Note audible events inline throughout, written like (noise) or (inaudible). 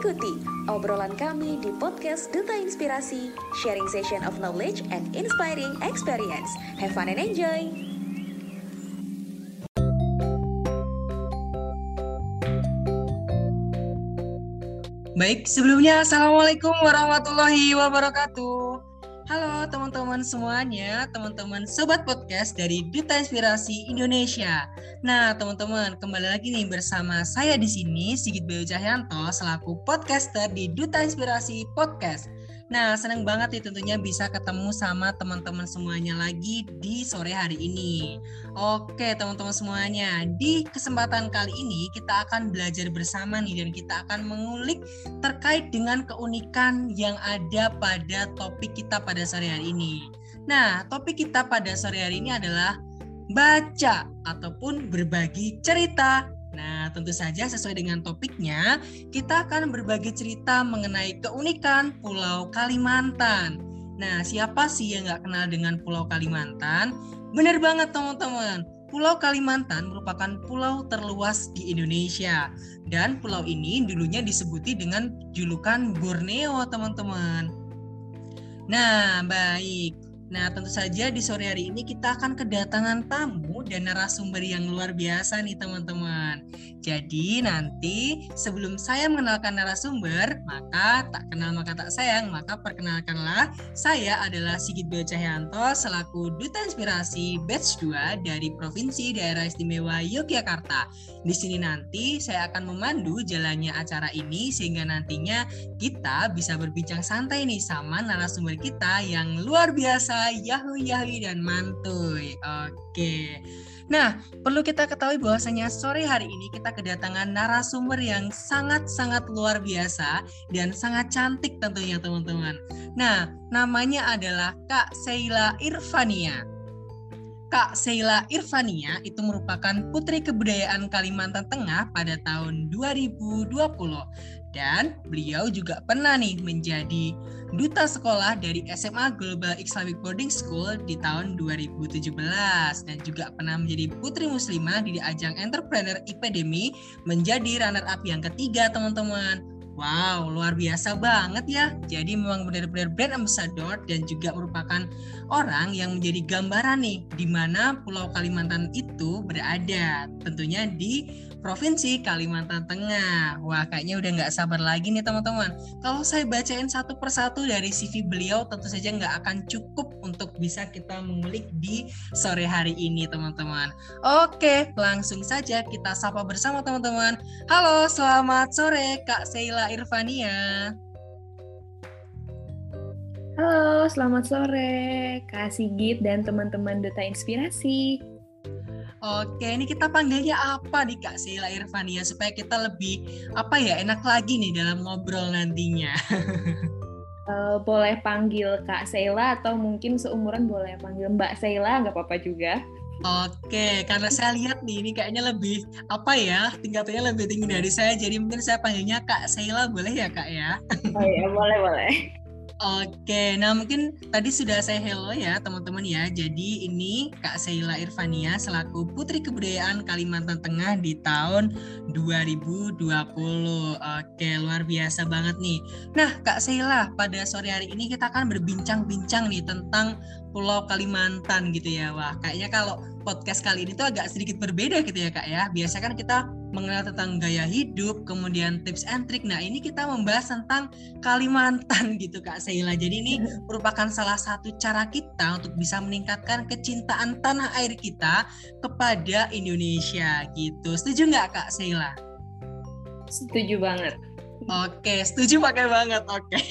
Ikuti obrolan kami di podcast Duta Inspirasi, sharing session of knowledge and inspiring experience. Have fun and enjoy! Baik, sebelumnya Assalamualaikum warahmatullahi wabarakatuh. Teman-teman semuanya, teman-teman sobat podcast dari Duta Inspirasi Indonesia. Nah, teman-teman, kembali lagi nih bersama saya di sini Sigit Bayu Cahyanto selaku podcaster di Duta Inspirasi Podcast. Nah, senang banget nih tentunya bisa ketemu sama teman-teman semuanya lagi di sore hari ini. Oke, teman-teman semuanya, di kesempatan kali ini kita akan belajar bersama nih dan kita akan mengulik terkait dengan keunikan yang ada pada topik kita pada sore hari ini. Nah, topik kita pada sore hari ini adalah baca ataupun berbagi cerita Nah, tentu saja sesuai dengan topiknya, kita akan berbagi cerita mengenai keunikan Pulau Kalimantan. Nah, siapa sih yang nggak kenal dengan Pulau Kalimantan? Benar banget teman-teman, Pulau Kalimantan merupakan pulau terluas di Indonesia. Dan pulau ini dulunya disebuti dengan julukan Borneo, teman-teman. Nah, baik. Nah, tentu saja di sore hari ini kita akan kedatangan tamu dan narasumber yang luar biasa nih teman-teman. Jadi nanti sebelum saya mengenalkan narasumber, maka tak kenal maka tak sayang, maka perkenalkanlah saya adalah Sigit Bio Cahyanto selaku Duta Inspirasi Batch 2 dari Provinsi Daerah Istimewa Yogyakarta. Di sini nanti saya akan memandu jalannya acara ini sehingga nantinya kita bisa berbincang santai nih sama narasumber kita yang luar biasa Yahui Yahui dan Mantuy. Oke. Nah, perlu kita ketahui bahwasanya sore hari ini kita kedatangan narasumber yang sangat-sangat luar biasa dan sangat cantik tentunya teman-teman. Nah, namanya adalah Kak Seila Irfania. Kak Seila Irfania itu merupakan Putri Kebudayaan Kalimantan Tengah pada tahun 2020 dan beliau juga pernah nih menjadi duta sekolah dari SMA Global Islamic Boarding School di tahun 2017 dan juga pernah menjadi putri muslimah di ajang Entrepreneur Epidemi menjadi runner up yang ketiga teman-teman. Wow, luar biasa banget ya. Jadi memang benar-benar brand ambassador dan juga merupakan orang yang menjadi gambaran nih di mana Pulau Kalimantan itu berada. Tentunya di Provinsi Kalimantan Tengah. Wah, kayaknya udah nggak sabar lagi nih teman-teman. Kalau saya bacain satu persatu dari CV beliau, tentu saja nggak akan cukup untuk bisa kita mengulik di sore hari ini teman-teman. Oke, langsung saja kita sapa bersama teman-teman. Halo, selamat sore Kak Sheila Irvania. Halo, selamat sore Kak Sigit dan teman-teman Duta Inspirasi. Oke, ini kita panggilnya apa nih Kak Sheila Irvania supaya kita lebih apa ya enak lagi nih dalam ngobrol nantinya. uh, (laughs) boleh panggil Kak Sheila atau mungkin seumuran boleh panggil Mbak Sheila nggak apa-apa juga. Oke, karena saya lihat nih ini kayaknya lebih apa ya tingkatannya lebih tinggi dari saya, jadi mungkin saya panggilnya Kak Sheila boleh ya Kak ya? Oh iya boleh boleh. Oke, nah mungkin tadi sudah saya hello ya teman-teman ya. Jadi ini Kak Sheila Irvania selaku Putri Kebudayaan Kalimantan Tengah di tahun 2020. Oke, luar biasa banget nih. Nah Kak Sheila, pada sore hari ini kita akan berbincang-bincang nih tentang Pulau Kalimantan gitu ya. Wah, kayaknya kalau podcast kali ini tuh agak sedikit berbeda gitu ya Kak ya. Biasa kan kita mengenal tentang gaya hidup, kemudian tips and trick. Nah, ini kita membahas tentang Kalimantan (laughs) gitu Kak Sheila. Jadi ini (laughs) merupakan salah satu cara kita untuk bisa meningkatkan kecintaan tanah air kita kepada Indonesia gitu. Setuju nggak Kak Sheila? Setuju banget. Oke, setuju pakai banget. Oke. (laughs)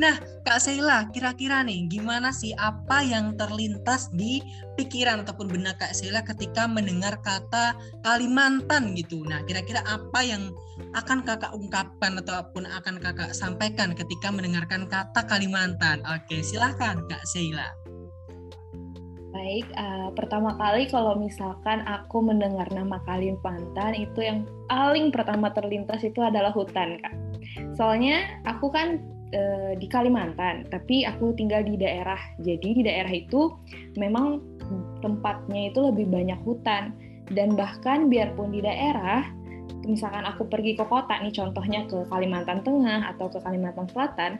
Nah, Kak Sheila, kira-kira nih gimana sih apa yang terlintas di pikiran ataupun benak Kak Sheila ketika mendengar kata Kalimantan gitu. Nah, kira-kira apa yang akan Kakak ungkapkan ataupun akan Kakak sampaikan ketika mendengarkan kata Kalimantan? Oke, silahkan Kak Sheila. Baik, uh, pertama kali kalau misalkan aku mendengar nama Kalimantan itu yang paling pertama terlintas itu adalah hutan, Kak. Soalnya aku kan uh, di Kalimantan, tapi aku tinggal di daerah. Jadi di daerah itu memang tempatnya itu lebih banyak hutan dan bahkan biarpun di daerah misalkan aku pergi ke kota nih contohnya ke Kalimantan Tengah atau ke Kalimantan Selatan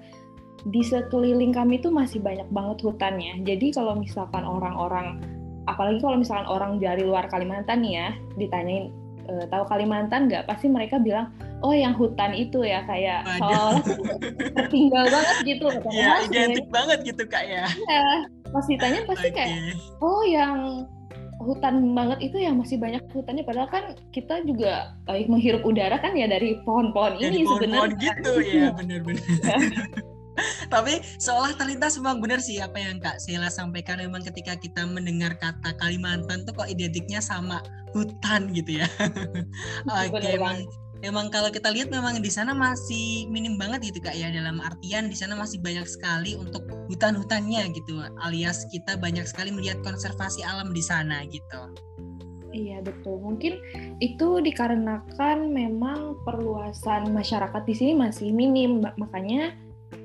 di sekeliling kami itu masih banyak banget hutannya. Jadi kalau misalkan orang-orang apalagi kalau misalkan orang dari luar Kalimantan nih ya ditanyain e, tahu Kalimantan nggak? Pasti mereka bilang oh yang hutan itu ya kayak seolah tertinggal banget gitu. (laughs) Ya identik banget gitu kak ya. Iya. Pas ditanya pasti okay. kayak oh yang hutan banget itu ya masih banyak hutannya. Padahal kan kita juga eh, menghirup udara kan ya dari pohon-pohon ini pohon sebenarnya. gitu ya benar-benar (laughs) tapi seolah terlintas memang benar sih apa yang Kak Sela sampaikan memang ketika kita mendengar kata Kalimantan tuh kok identiknya sama hutan gitu ya. (laughs) Oke, okay, emang memang kalau kita lihat memang di sana masih minim banget gitu kak ya dalam artian di sana masih banyak sekali untuk hutan-hutannya gitu alias kita banyak sekali melihat konservasi alam di sana gitu. Iya betul. Mungkin itu dikarenakan memang perluasan masyarakat di sini masih minim, makanya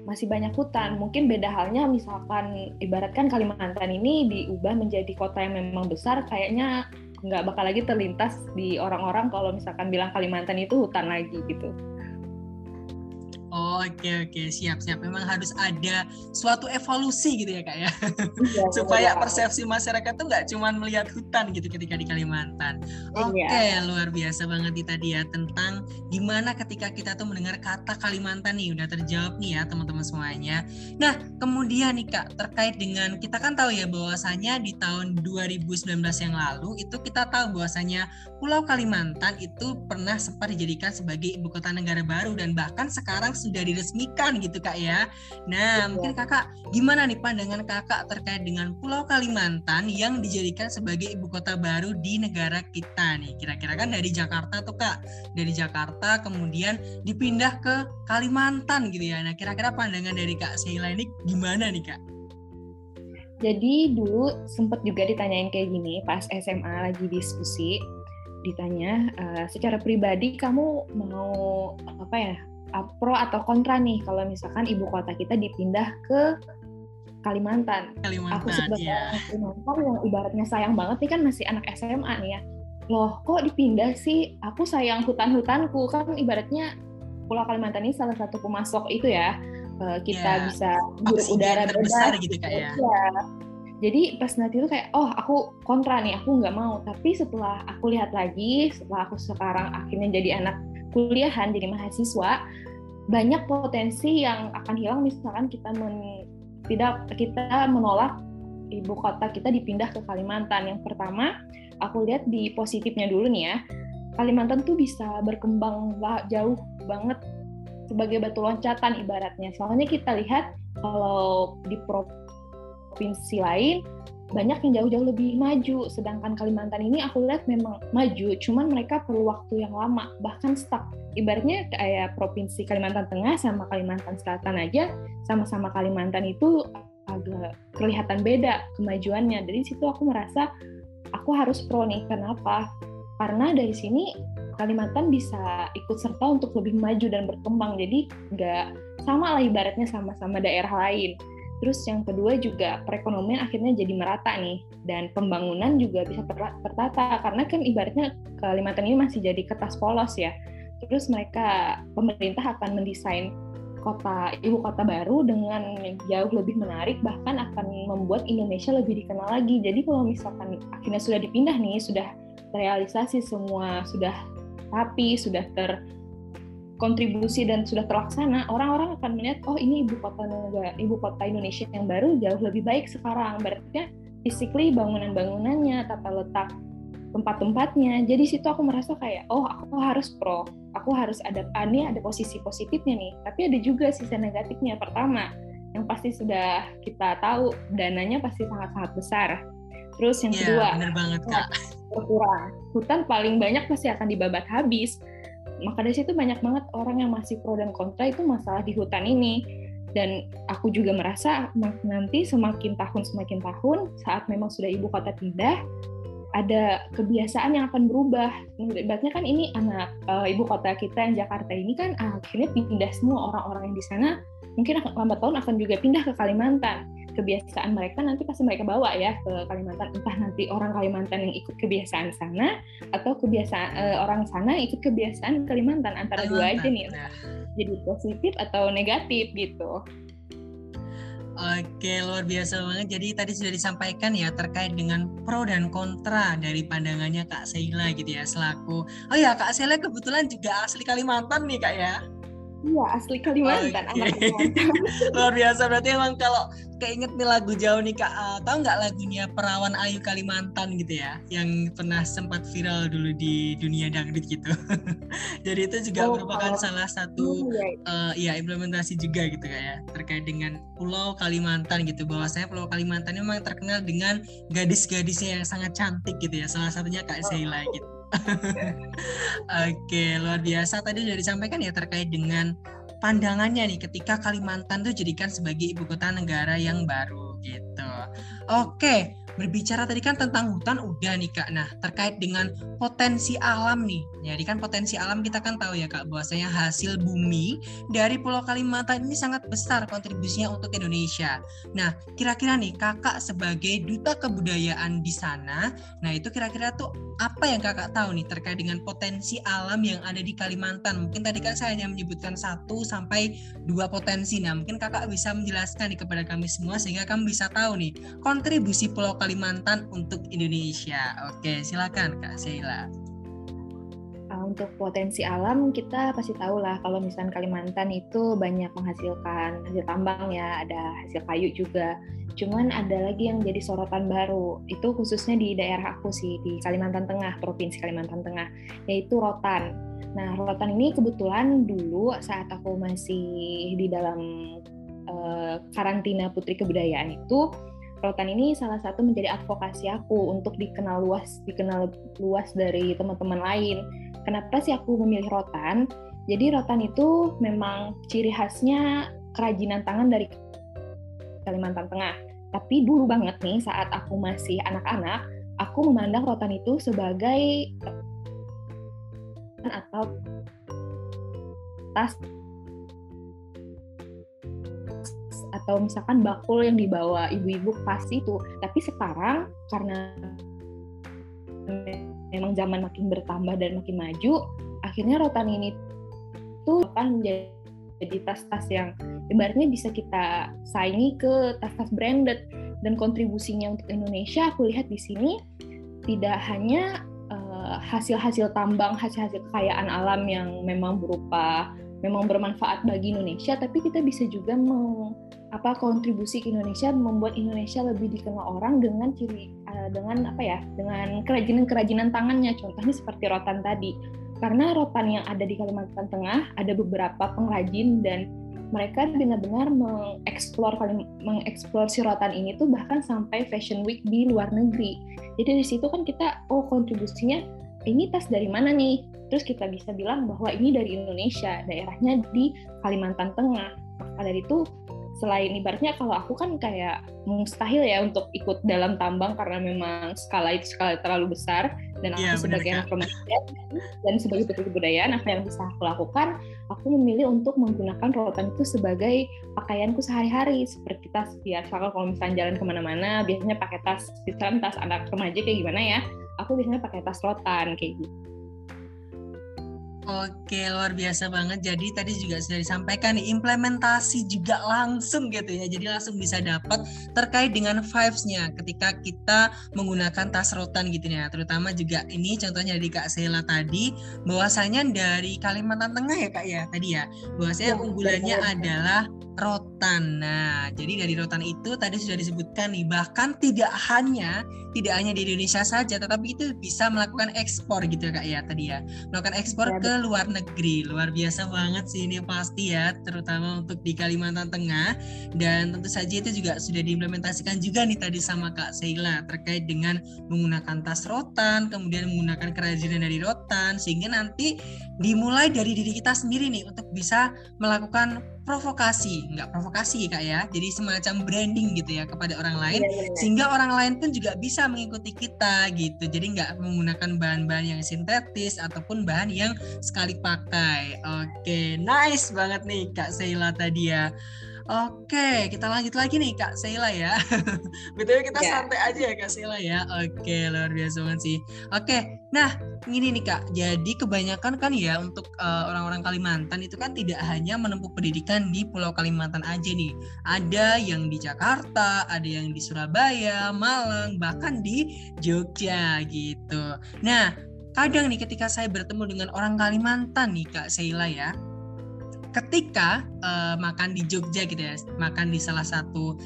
masih banyak hutan. Mungkin beda halnya misalkan ibaratkan Kalimantan ini diubah menjadi kota yang memang besar, kayaknya nggak bakal lagi terlintas di orang-orang kalau misalkan bilang Kalimantan itu hutan lagi gitu. Oh, oke okay, oke okay. siap siap. Memang harus ada suatu evolusi gitu ya kak ya, iya, (laughs) supaya iya. persepsi masyarakat tuh nggak cuma melihat hutan gitu ketika di Kalimantan. Oke okay, iya. luar biasa banget nih tadi ya tentang gimana ketika kita tuh mendengar kata Kalimantan nih udah terjawab nih ya teman-teman semuanya. Nah kemudian nih kak terkait dengan kita kan tahu ya bahwasanya di tahun 2019 yang lalu itu kita tahu bahwasanya Pulau Kalimantan itu pernah sempat dijadikan sebagai ibu kota negara baru dan bahkan sekarang sudah diresmikan gitu kak ya. Nah mungkin kakak gimana nih pandangan kakak terkait dengan Pulau Kalimantan yang dijadikan sebagai ibu kota baru di negara kita nih. Kira-kira kan dari Jakarta tuh kak, dari Jakarta kemudian dipindah ke Kalimantan gitu ya. Nah kira-kira pandangan dari kak Sheila ini gimana nih kak? Jadi dulu sempet juga ditanyain kayak gini pas SMA lagi diskusi ditanya uh, secara pribadi kamu mau apa ya pro atau kontra nih kalau misalkan ibu kota kita dipindah ke Kalimantan. Kalimantan Aku sebagai ya. Kalimantan yang ibaratnya sayang banget nih kan masih anak SMA nih ya. Loh kok dipindah sih? Aku sayang hutan-hutanku kan ibaratnya Pulau Kalimantan ini salah satu pemasok itu ya. Eh, kita yeah. bisa hirup udara terbesar bebas, gitu kayak ya. ya. Jadi pas nanti itu kayak, oh aku kontra nih, aku nggak mau. Tapi setelah aku lihat lagi, setelah aku sekarang akhirnya jadi anak kuliahan jadi mahasiswa banyak potensi yang akan hilang misalkan kita men, tidak kita menolak ibu kota kita dipindah ke Kalimantan. Yang pertama, aku lihat di positifnya dulu nih ya. Kalimantan tuh bisa berkembang jauh banget sebagai batu loncatan ibaratnya. Soalnya kita lihat kalau di provinsi lain banyak yang jauh-jauh lebih maju. Sedangkan Kalimantan ini aku lihat memang maju, cuman mereka perlu waktu yang lama, bahkan stuck. Ibaratnya kayak provinsi Kalimantan Tengah sama Kalimantan Selatan aja, sama-sama Kalimantan itu agak kelihatan beda kemajuannya. Dari situ aku merasa aku harus pro nih. Kenapa? Karena dari sini Kalimantan bisa ikut serta untuk lebih maju dan berkembang. Jadi nggak sama lah ibaratnya sama-sama daerah lain Terus yang kedua juga perekonomian akhirnya jadi merata nih dan pembangunan juga bisa tertata karena kan ibaratnya Kalimantan ini masih jadi kertas polos ya. Terus mereka pemerintah akan mendesain kota ibu kota baru dengan jauh lebih menarik bahkan akan membuat Indonesia lebih dikenal lagi. Jadi kalau misalkan akhirnya sudah dipindah nih, sudah terrealisasi semua, sudah rapi, sudah ter kontribusi dan sudah terlaksana, orang-orang akan melihat oh ini ibu kota negara, ibu kota Indonesia yang baru jauh lebih baik sekarang. Berarti physically bangunan-bangunannya, tata letak tempat-tempatnya. Jadi situ aku merasa kayak oh aku harus pro, aku harus ada ini ada posisi positifnya nih. Tapi ada juga sisi negatifnya. Pertama, yang pasti sudah kita tahu dananya pasti sangat-sangat besar. Terus yang ya, kedua, bener banget kak. Berkurang. Hutan paling banyak pasti akan dibabat habis maka dari situ banyak banget orang yang masih pro dan kontra itu masalah di hutan ini dan aku juga merasa nanti semakin tahun semakin tahun saat memang sudah ibu kota pindah ada kebiasaan yang akan berubah. Ibaratnya kan ini anak uh, ibu kota kita yang Jakarta ini kan akhirnya pindah semua orang-orang yang di sana mungkin lambat tahun akan juga pindah ke Kalimantan. Kebiasaan mereka nanti pasti mereka bawa ya ke Kalimantan entah nanti orang Kalimantan yang ikut kebiasaan sana atau kebiasaan uh, orang sana ikut kebiasaan Kalimantan antara Kalimantan. dua aja nih nah. jadi positif atau negatif gitu Oke, luar biasa banget. Jadi tadi sudah disampaikan ya terkait dengan pro dan kontra dari pandangannya Kak Sheila gitu ya selaku. Oh ya, Kak Sheila kebetulan juga asli Kalimantan nih Kak ya. Iya, asli Kalimantan, okay. anak Kalimantan. (laughs) Luar biasa berarti emang kalau keinget nih lagu jauh nih Kak, uh, tahu nggak lagunya Perawan Ayu Kalimantan gitu ya, yang pernah sempat viral dulu di dunia dangdut gitu. (laughs) Jadi itu juga oh, merupakan oh. salah satu uh, ya implementasi juga gitu Kak ya, terkait dengan Pulau Kalimantan gitu. Bahwasanya Pulau Kalimantan memang terkenal dengan gadis-gadisnya yang sangat cantik gitu ya. Salah satunya Kak Sheila gitu. Oke, luar biasa. Tadi sudah disampaikan ya terkait dengan pandangannya nih ketika Kalimantan tuh jadikan sebagai ibu kota negara yang baru gitu. Oke, berbicara tadi kan tentang hutan udah nih kak. Nah terkait dengan potensi alam nih, jadi kan potensi alam kita kan tahu ya kak bahwasanya hasil bumi dari Pulau Kalimantan ini sangat besar kontribusinya untuk Indonesia. Nah kira-kira nih kakak sebagai duta kebudayaan di sana, nah itu kira-kira tuh apa yang kakak tahu nih terkait dengan potensi alam yang ada di Kalimantan? Mungkin tadi kan saya hanya menyebutkan satu sampai dua potensi. Nah mungkin kakak bisa menjelaskan nih kepada kami semua sehingga kami bisa tahu nih kontribusi Pulau untuk Indonesia. Oke, silakan Kak Sheila. Ah, untuk potensi alam kita pasti tahu lah kalau misalnya Kalimantan itu banyak menghasilkan hasil tambang ya, ada hasil kayu juga. Cuman ada lagi yang jadi sorotan baru, itu khususnya di daerah aku sih, di Kalimantan Tengah, Provinsi Kalimantan Tengah, yaitu rotan. Nah, rotan ini kebetulan dulu saat aku masih di dalam uh, karantina Putri Kebudayaan itu, rotan ini salah satu menjadi advokasi aku untuk dikenal luas, dikenal luas dari teman-teman lain. Kenapa sih aku memilih rotan? Jadi rotan itu memang ciri khasnya kerajinan tangan dari Kalimantan Tengah. Tapi dulu banget nih saat aku masih anak-anak, aku memandang rotan itu sebagai atau tas atau misalkan bakul yang dibawa ibu-ibu pasti itu. Tapi sekarang karena memang zaman makin bertambah dan makin maju akhirnya rotan ini tuh akan menjadi tas-tas yang ibaratnya bisa kita saingi ke tas-tas branded. Dan kontribusinya untuk Indonesia aku lihat di sini tidak hanya eh, hasil-hasil uh, tambang, hasil-hasil kekayaan alam yang memang berupa memang bermanfaat bagi Indonesia, tapi kita bisa juga meng, apa kontribusi ke Indonesia membuat Indonesia lebih dikenal orang dengan ciri uh, dengan apa ya dengan kerajinan-kerajinan tangannya. Contohnya seperti rotan tadi. Karena rotan yang ada di Kalimantan Tengah ada beberapa pengrajin dan mereka benar-benar mengeksplor mengeksplor si rotan ini tuh bahkan sampai fashion week di luar negeri. Jadi dari situ kan kita oh kontribusinya ini tas dari mana nih? Terus kita bisa bilang bahwa ini dari Indonesia daerahnya di Kalimantan Tengah. Maka dari itu selain ibaratnya kalau aku kan kayak mustahil ya untuk ikut dalam tambang karena memang skala itu skala terlalu besar dan aku ya, sebagai anak remaja dan sebagai putri kebudayaan apa yang bisa aku lakukan aku memilih untuk menggunakan rotan itu sebagai pakaianku sehari-hari. Seperti tas biasa kalau misalnya jalan ke mana-mana biasanya pakai tas misalnya tas anak remaja kayak gimana ya aku biasanya pakai tas rotan kayak gitu Oke, luar biasa banget. Jadi tadi juga sudah disampaikan nih, implementasi juga langsung gitu ya. Jadi langsung bisa dapat terkait dengan vibes-nya ketika kita menggunakan tas rotan gitu ya. Terutama juga ini contohnya dari Kak Sela tadi, bahwasanya dari Kalimantan Tengah ya Kak ya tadi ya. Bahwasanya ya, unggulannya adalah rotan. Nah, jadi dari rotan itu tadi sudah disebutkan nih, bahkan tidak hanya tidak hanya di Indonesia saja, tetapi itu bisa melakukan ekspor gitu kak ya tadi ya, melakukan ekspor ya, ke luar negeri. Luar biasa banget sih ini pasti ya, terutama untuk di Kalimantan Tengah. Dan tentu saja itu juga sudah diimplementasikan juga nih tadi sama Kak Sheila terkait dengan menggunakan tas rotan, kemudian menggunakan kerajinan dari rotan, sehingga nanti dimulai dari diri kita sendiri nih untuk bisa melakukan provokasi, nggak provokasi kak ya, jadi semacam branding gitu ya kepada orang lain, ya, ya, ya. sehingga orang lain pun juga bisa mengikuti kita gitu, jadi nggak menggunakan bahan-bahan yang sintetis ataupun bahan yang sekali pakai. Oke, nice banget nih kak Sheila tadi ya. Oke, kita lanjut lagi nih Kak Sheila ya. (laughs) Betul kita Ya. santai aja ya Kak Sheila ya. Oke, luar biasa banget sih. Oke, nah ini nih Kak. Jadi kebanyakan kan ya untuk eh, orang-orang Kalimantan itu kan tidak hanya menempuh pendidikan di Pulau Kalimantan aja nih. Ada yang di Jakarta, ada yang di Surabaya, Malang, bahkan di Jogja gitu. Nah, kadang nih ketika saya bertemu dengan orang Kalimantan nih Kak Sheila ya, ketika eh, makan di Jogja gitu ya, makan di salah satu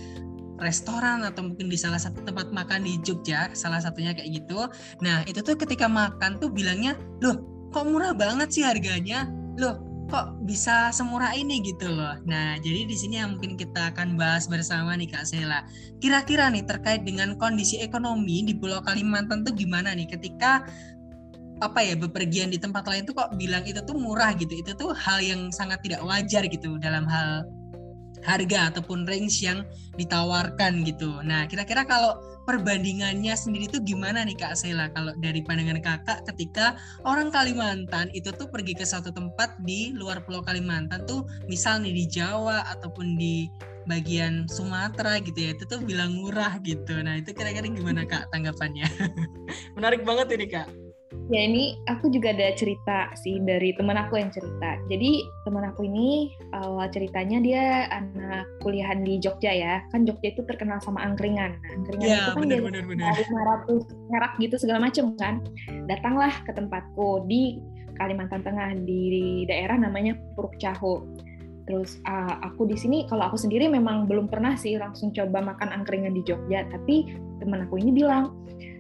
restoran atau mungkin di salah satu tempat makan di Jogja, salah satunya kayak gitu. Nah, itu tuh ketika makan tuh bilangnya, "Loh, kok murah banget sih harganya? Loh, kok bisa semurah ini gitu loh." Nah, jadi di sini yang mungkin kita akan bahas bersama nih Kak Sela. Kira-kira nih terkait dengan kondisi ekonomi di Pulau Kalimantan tuh gimana nih ketika apa ya bepergian di tempat lain tuh kok bilang itu tuh murah gitu itu tuh hal yang sangat tidak wajar gitu dalam hal harga ataupun range yang ditawarkan gitu. Nah kira-kira kalau perbandingannya sendiri tuh gimana nih Kak Sela kalau dari pandangan kakak ketika orang Kalimantan itu tuh pergi ke satu tempat di luar Pulau Kalimantan tuh misal nih di Jawa ataupun di bagian Sumatera gitu ya itu tuh bilang murah gitu. Nah itu kira-kira gimana Kak tanggapannya? (laughs) Menarik banget ini Kak. Ya ini aku juga ada cerita sih dari teman aku yang cerita. Jadi teman aku ini awal ceritanya dia anak kuliahan di Jogja ya. Kan Jogja itu terkenal sama angkringan. Nah, angkringan Ya itu kan benar dia benar benar. 500 merek gitu segala macem kan. Datanglah ke tempatku di Kalimantan Tengah di daerah namanya Puruk Caho. Terus uh, aku di sini kalau aku sendiri memang belum pernah sih langsung coba makan angkringan di Jogja, tapi teman aku ini bilang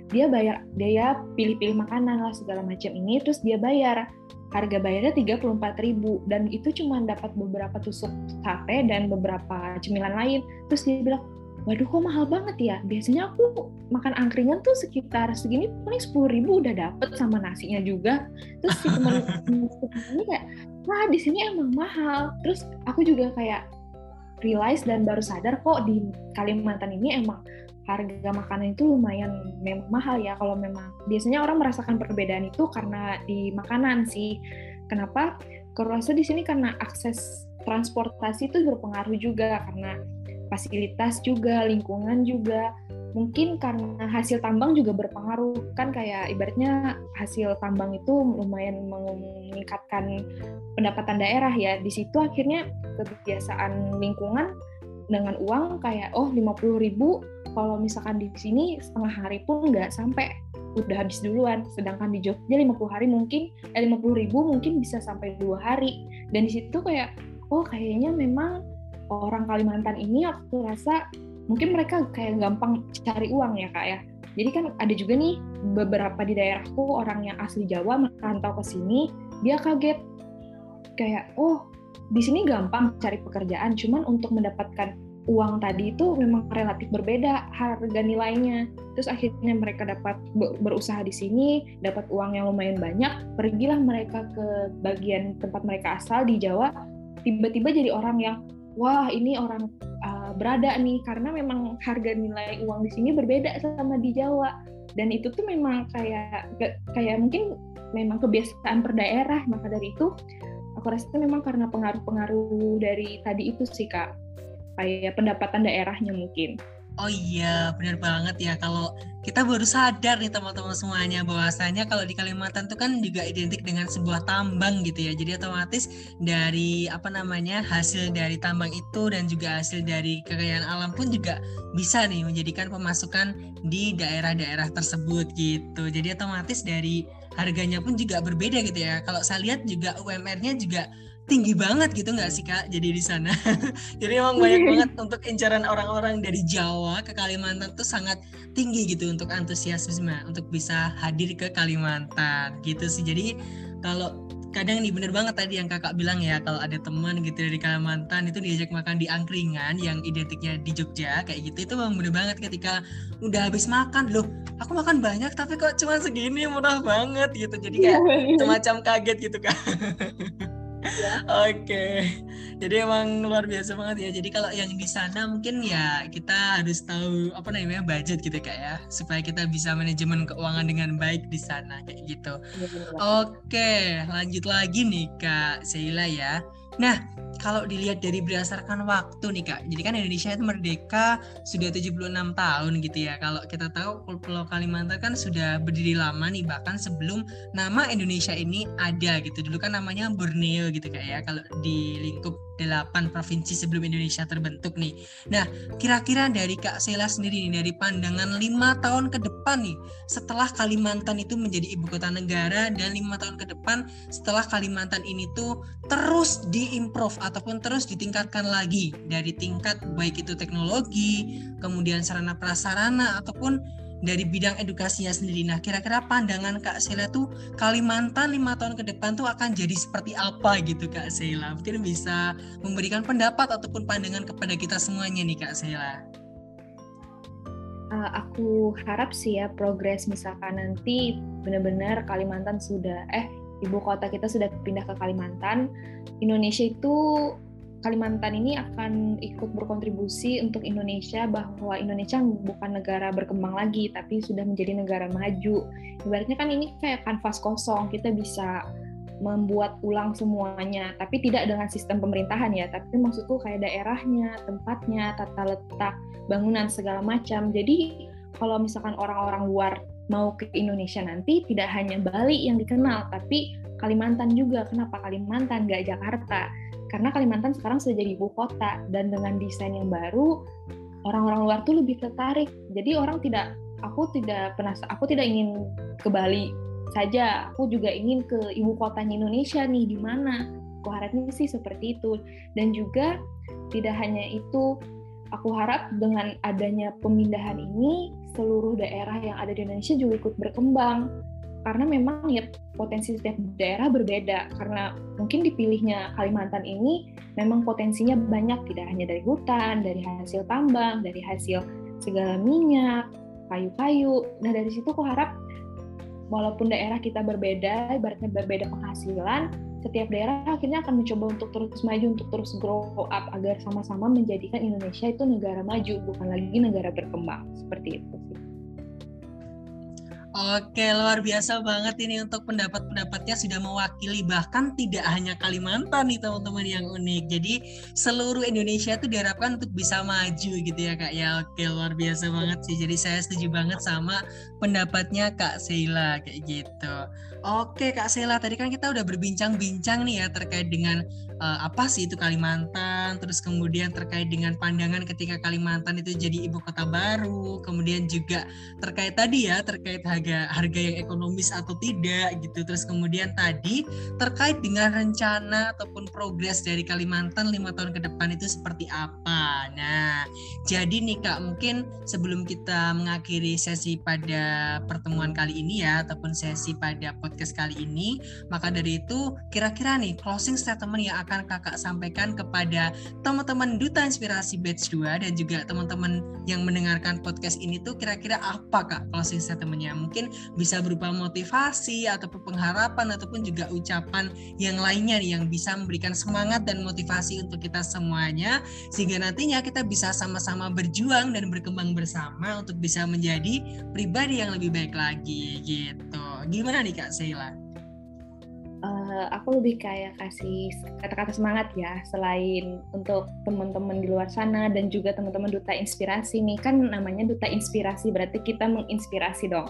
dia bayar dia pilih-pilih makanan lah segala macam ini terus dia bayar. Harga bayarnya 34.000 dan itu cuma dapat beberapa tusuk sate dan beberapa cemilan lain. Terus dia bilang waduh kok mahal banget ya? Biasanya aku makan angkringan tuh sekitar segini paling 10.000 udah dapet sama nasinya juga. Terus si teman (laughs) ini kayak wah di sini emang mahal. Terus aku juga kayak realize dan baru sadar kok di Kalimantan ini emang harga makanan itu lumayan memang mahal ya kalau memang biasanya orang merasakan perbedaan itu karena di makanan sih. Kenapa? Kalau rasa di sini karena akses transportasi itu berpengaruh juga karena fasilitas juga, lingkungan juga. Mungkin karena hasil tambang juga berpengaruh kan kayak ibaratnya hasil tambang itu lumayan meningkatkan pendapatan daerah ya. Di situ akhirnya kebiasaan lingkungan dengan uang kayak oh 50.000 ribu kalau misalkan di sini setengah hari pun nggak sampai. Udah habis duluan. Sedangkan di Jogja 50 hari mungkin eh 50 ribu mungkin bisa sampai dua hari. Dan di situ kayak oh kayaknya memang orang Kalimantan ini aku rasa mungkin mereka kayak gampang cari uang ya kak ya. Jadi kan ada juga nih beberapa di daerahku orang yang asli Jawa merantau ke sini dia kaget. Kayak oh di sini gampang cari pekerjaan cuman untuk mendapatkan uang tadi itu memang relatif berbeda harga nilainya. Terus akhirnya mereka dapat berusaha di sini, dapat uang yang lumayan banyak, pergilah mereka ke bagian tempat mereka asal di Jawa, tiba-tiba jadi orang yang wah ini orang uh, berada nih karena memang harga nilai uang di sini berbeda sama di Jawa. Dan itu tuh memang kayak kayak mungkin memang kebiasaan per daerah, maka dari itu aku rasa memang karena pengaruh-pengaruh dari tadi itu sih kak kayak pendapatan daerahnya mungkin. Oh iya, benar banget ya. Kalau kita baru sadar nih teman-teman semuanya bahwasanya kalau di Kalimantan itu kan juga identik dengan sebuah tambang gitu ya. Jadi otomatis dari apa namanya hasil dari tambang itu dan juga hasil dari kekayaan alam pun juga bisa nih menjadikan pemasukan di daerah-daerah tersebut gitu. Jadi otomatis dari harganya pun juga berbeda gitu ya. Kalau saya lihat juga UMR-nya juga tinggi banget gitu nggak sih kak jadi di sana? (laughs) Jadi emang banyak banget untuk incaran orang-orang dari Jawa ke Kalimantan tuh sangat tinggi gitu untuk antusiasme untuk bisa hadir ke Kalimantan gitu sih. Jadi kalau kadang nih bener banget tadi yang kakak bilang ya kalau ada teman gitu dari Kalimantan itu diajak makan di angkringan yang identiknya di Jogja kayak gitu itu memang bener banget ketika udah habis makan loh aku makan banyak tapi kok cuma segini murah banget gitu. Jadi kayak semacam kaget gitu kan (laughs) Oke, jadi emang luar biasa banget ya. Jadi kalau yang di sana mungkin ya kita harus tahu apa namanya budget gitu kak ya, supaya kita bisa manajemen keuangan dengan baik di sana kayak gitu. Oke, lanjut lagi nih kak Sheila ya. Nah, kalau dilihat dari berdasarkan waktu nih Kak, jadi kan Indonesia itu merdeka sudah 76 tahun gitu ya. Kalau kita tahu Pulau Kalimantan kan sudah berdiri lama nih, bahkan sebelum nama Indonesia ini ada gitu. Dulu kan namanya Borneo gitu Kak ya, kalau di lingkup delapan provinsi sebelum Indonesia terbentuk nih. Nah, kira-kira dari Kak Sela sendiri nih, dari pandangan lima tahun ke depan nih, setelah Kalimantan itu menjadi ibu kota negara dan lima tahun ke depan setelah Kalimantan ini tuh terus diimprove ataupun terus ditingkatkan lagi dari tingkat baik itu teknologi, kemudian sarana prasarana ataupun dari bidang edukasinya sendiri. Nah, kira-kira pandangan Kak Sela tuh Kalimantan lima tahun ke depan tuh akan jadi seperti apa gitu Kak Sela? Mungkin bisa memberikan pendapat ataupun pandangan kepada kita semuanya nih Kak Sela. Uh, aku harap sih ya progres misalkan nanti benar-benar Kalimantan sudah eh ibu kota kita sudah pindah ke Kalimantan, Indonesia itu Kalimantan ini akan ikut berkontribusi untuk Indonesia bahwa Indonesia bukan negara berkembang lagi tapi sudah menjadi negara maju. Ibaratnya kan ini kayak kanvas kosong, kita bisa membuat ulang semuanya, tapi tidak dengan sistem pemerintahan ya, tapi maksudku kayak daerahnya, tempatnya, tata letak, bangunan segala macam. Jadi kalau misalkan orang-orang luar mau ke Indonesia nanti tidak hanya Bali yang dikenal, tapi Kalimantan juga. Kenapa Kalimantan, nggak Jakarta? Karena Kalimantan sekarang sudah jadi ibu kota dan dengan desain yang baru orang-orang luar tuh lebih tertarik. Jadi orang tidak aku tidak pernah aku tidak ingin ke Bali saja. Aku juga ingin ke ibu kotanya Indonesia nih di mana? Aku harapnya sih seperti itu. Dan juga tidak hanya itu aku harap dengan adanya pemindahan ini seluruh daerah yang ada di Indonesia juga ikut berkembang karena memang ya potensi setiap daerah berbeda karena mungkin dipilihnya Kalimantan ini memang potensinya banyak tidak hanya dari hutan, dari hasil tambang, dari hasil segala minyak, kayu-kayu. Nah dari situ aku harap walaupun daerah kita berbeda, ibaratnya berbeda penghasilan, setiap daerah akhirnya akan mencoba untuk terus maju, untuk terus grow up agar sama-sama menjadikan Indonesia itu negara maju, bukan lagi negara berkembang. Seperti itu. Oke, luar biasa banget ini untuk pendapat-pendapatnya sudah mewakili bahkan tidak hanya Kalimantan nih teman-teman yang unik. Jadi seluruh Indonesia itu diharapkan untuk bisa maju gitu ya Kak ya. Oke, luar biasa banget sih. Jadi saya setuju banget sama pendapatnya Kak Sheila kayak gitu. Oke Kak Sheila, tadi kan kita udah berbincang-bincang nih ya terkait dengan uh, apa sih itu Kalimantan, terus kemudian terkait dengan pandangan ketika Kalimantan itu jadi ibu kota baru, kemudian juga terkait tadi ya terkait harga harga yang ekonomis atau tidak gitu, terus kemudian tadi terkait dengan rencana ataupun progres dari Kalimantan lima tahun ke depan itu seperti apa. Nah, jadi nih Kak mungkin sebelum kita mengakhiri sesi pada pertemuan kali ini ya ataupun sesi pada podcast kali ini, maka dari itu kira-kira nih closing statement yang akan kakak sampaikan kepada teman-teman Duta Inspirasi Batch 2 dan juga teman-teman yang mendengarkan podcast ini tuh kira-kira apa kak closing statementnya? Mungkin bisa berupa motivasi ataupun pengharapan ataupun juga ucapan yang lainnya nih yang bisa memberikan semangat dan motivasi untuk kita semuanya sehingga nantinya kita bisa sama-sama berjuang dan berkembang bersama untuk bisa menjadi pribadi yang lebih baik lagi gitu. Gimana nih Kak Sheila? uh, aku lebih kayak kasih kata-kata semangat ya selain untuk teman-teman di luar sana dan juga teman-teman duta inspirasi nih kan namanya duta inspirasi berarti kita menginspirasi dong.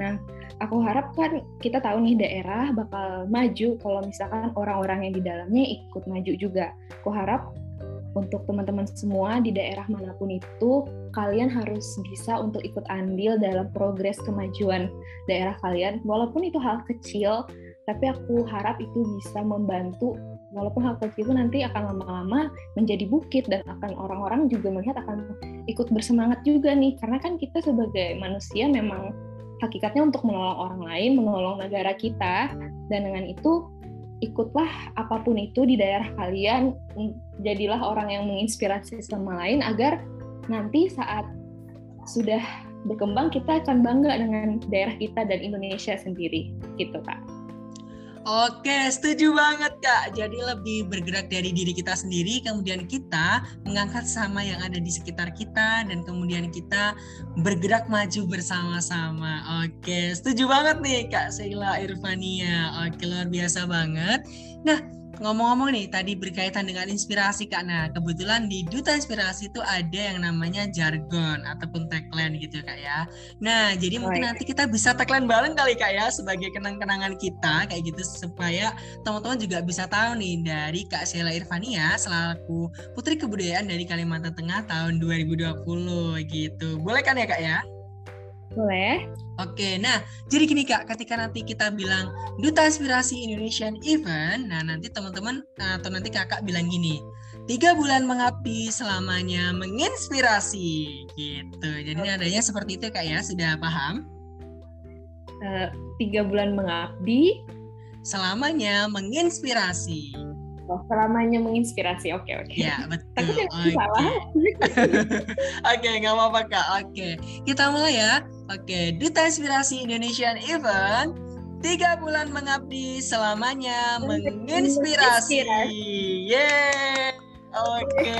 Nah, aku harap kan kita tahu nih daerah bakal maju kalau misalkan orang-orang yang di dalamnya ikut maju juga. Aku harap untuk teman-teman semua di daerah mana pun itu, kalian harus bisa untuk ikut andil dalam progres kemajuan daerah kalian, walaupun itu hal kecil, tapi aku harap itu bisa membantu. Walaupun hal kecil itu nanti akan lama-lama menjadi bukit dan akan orang-orang juga melihat akan ikut bersemangat juga nih. Karena kan kita sebagai manusia memang hakikatnya untuk menolong orang lain, menolong negara kita. Dan dengan itu ikutlah apa pun itu di daerah kalian jadilah orang yang menginspirasi sama lain agar nanti saat sudah berkembang kita akan bangga dengan daerah kita dan Indonesia sendiri gitu kak. Oke, setuju banget Kak. Jadi lebih bergerak dari diri kita sendiri, kemudian kita mengangkat sama yang ada di sekitar kita, dan kemudian kita bergerak maju bersama-sama. Oke, setuju banget nih Kak Sheila Irvania. Oke, luar biasa banget. Nah, ngomong-ngomong nih tadi berkaitan dengan inspirasi Kak. Nah, kebetulan di Duta Inspirasi itu ada yang namanya jargon ataupun tagline gitu ya Kak ya. Nah, jadi mungkin nanti kita bisa tagline bareng kali Kak ya sebagai kenang-kenangan kita kayak gitu supaya teman-teman juga bisa tahu nih dari Kak Sheila Irvania selaku Putri Kebudayaan dari Kalimantan Tengah tahun 2020 gitu. Boleh kan ya Kak ya? Boleh. Oke, nah jadi gini kak, ketika nanti kita bilang duta inspirasi Indonesian Event, nah nanti teman-teman atau nanti kakak bilang gini, tiga bulan mengabdi selamanya menginspirasi gitu. Jadi ini adanya seperti itu kak ya, sudah paham? Uh, tiga bulan mengabdi selamanya menginspirasi. Oh, selamanya menginspirasi. Oke, oke. Ya, betul. Oke. (laughs) Oke, nggak apa-apa, Kak. Oke. Kita mulai ya. Oke, Duta Inspirasi Indonesian Event tiga bulan mengabdi selamanya menginspirasi. Yeay. Oke.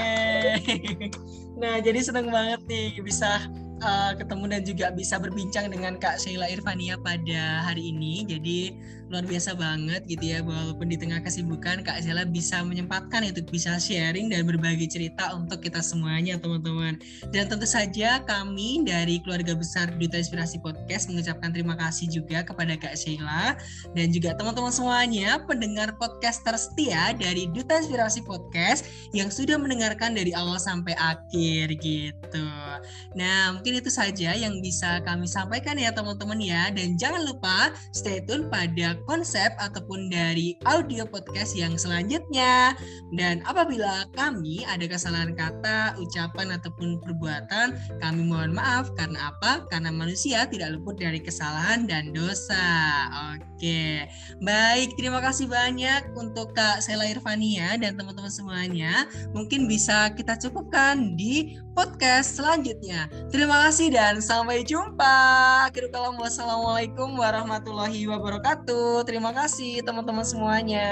(laughs) Nah, jadi seneng banget nih bisa uh, ketemu dan juga bisa berbincang dengan Kak Sheila Irvania pada hari ini. Jadi luar biasa banget gitu ya walaupun di tengah kesibukan Kak Sheila bisa menyempatkan itu bisa sharing dan berbagi cerita untuk kita semuanya teman-teman. Dan tentu saja kami dari keluarga besar Duta Inspirasi Podcast mengucapkan terima kasih juga kepada Kak Sheila dan juga teman-teman semuanya pendengar podcast tersetia dari Duta Inspirasi Podcast yang sudah mendengarkan dari awal sampai akhir gitu. Nah, mungkin itu saja yang bisa kami sampaikan ya teman-teman ya dan jangan lupa stay tune pada konsep ataupun dari audio podcast yang selanjutnya. Dan apabila kami ada kesalahan kata, ucapan ataupun perbuatan, kami mohon maaf karena apa? Karena manusia tidak luput dari kesalahan dan dosa. Oke. Baik, terima kasih banyak untuk Kak Sela Irvania dan teman-teman semuanya. Mungkin bisa kita cukupkan di podcast selanjutnya. Terima kasih dan sampai jumpa. Akhirul wassalamualaikum warahmatullahi wabarakatuh. Terima kasih teman-teman semuanya.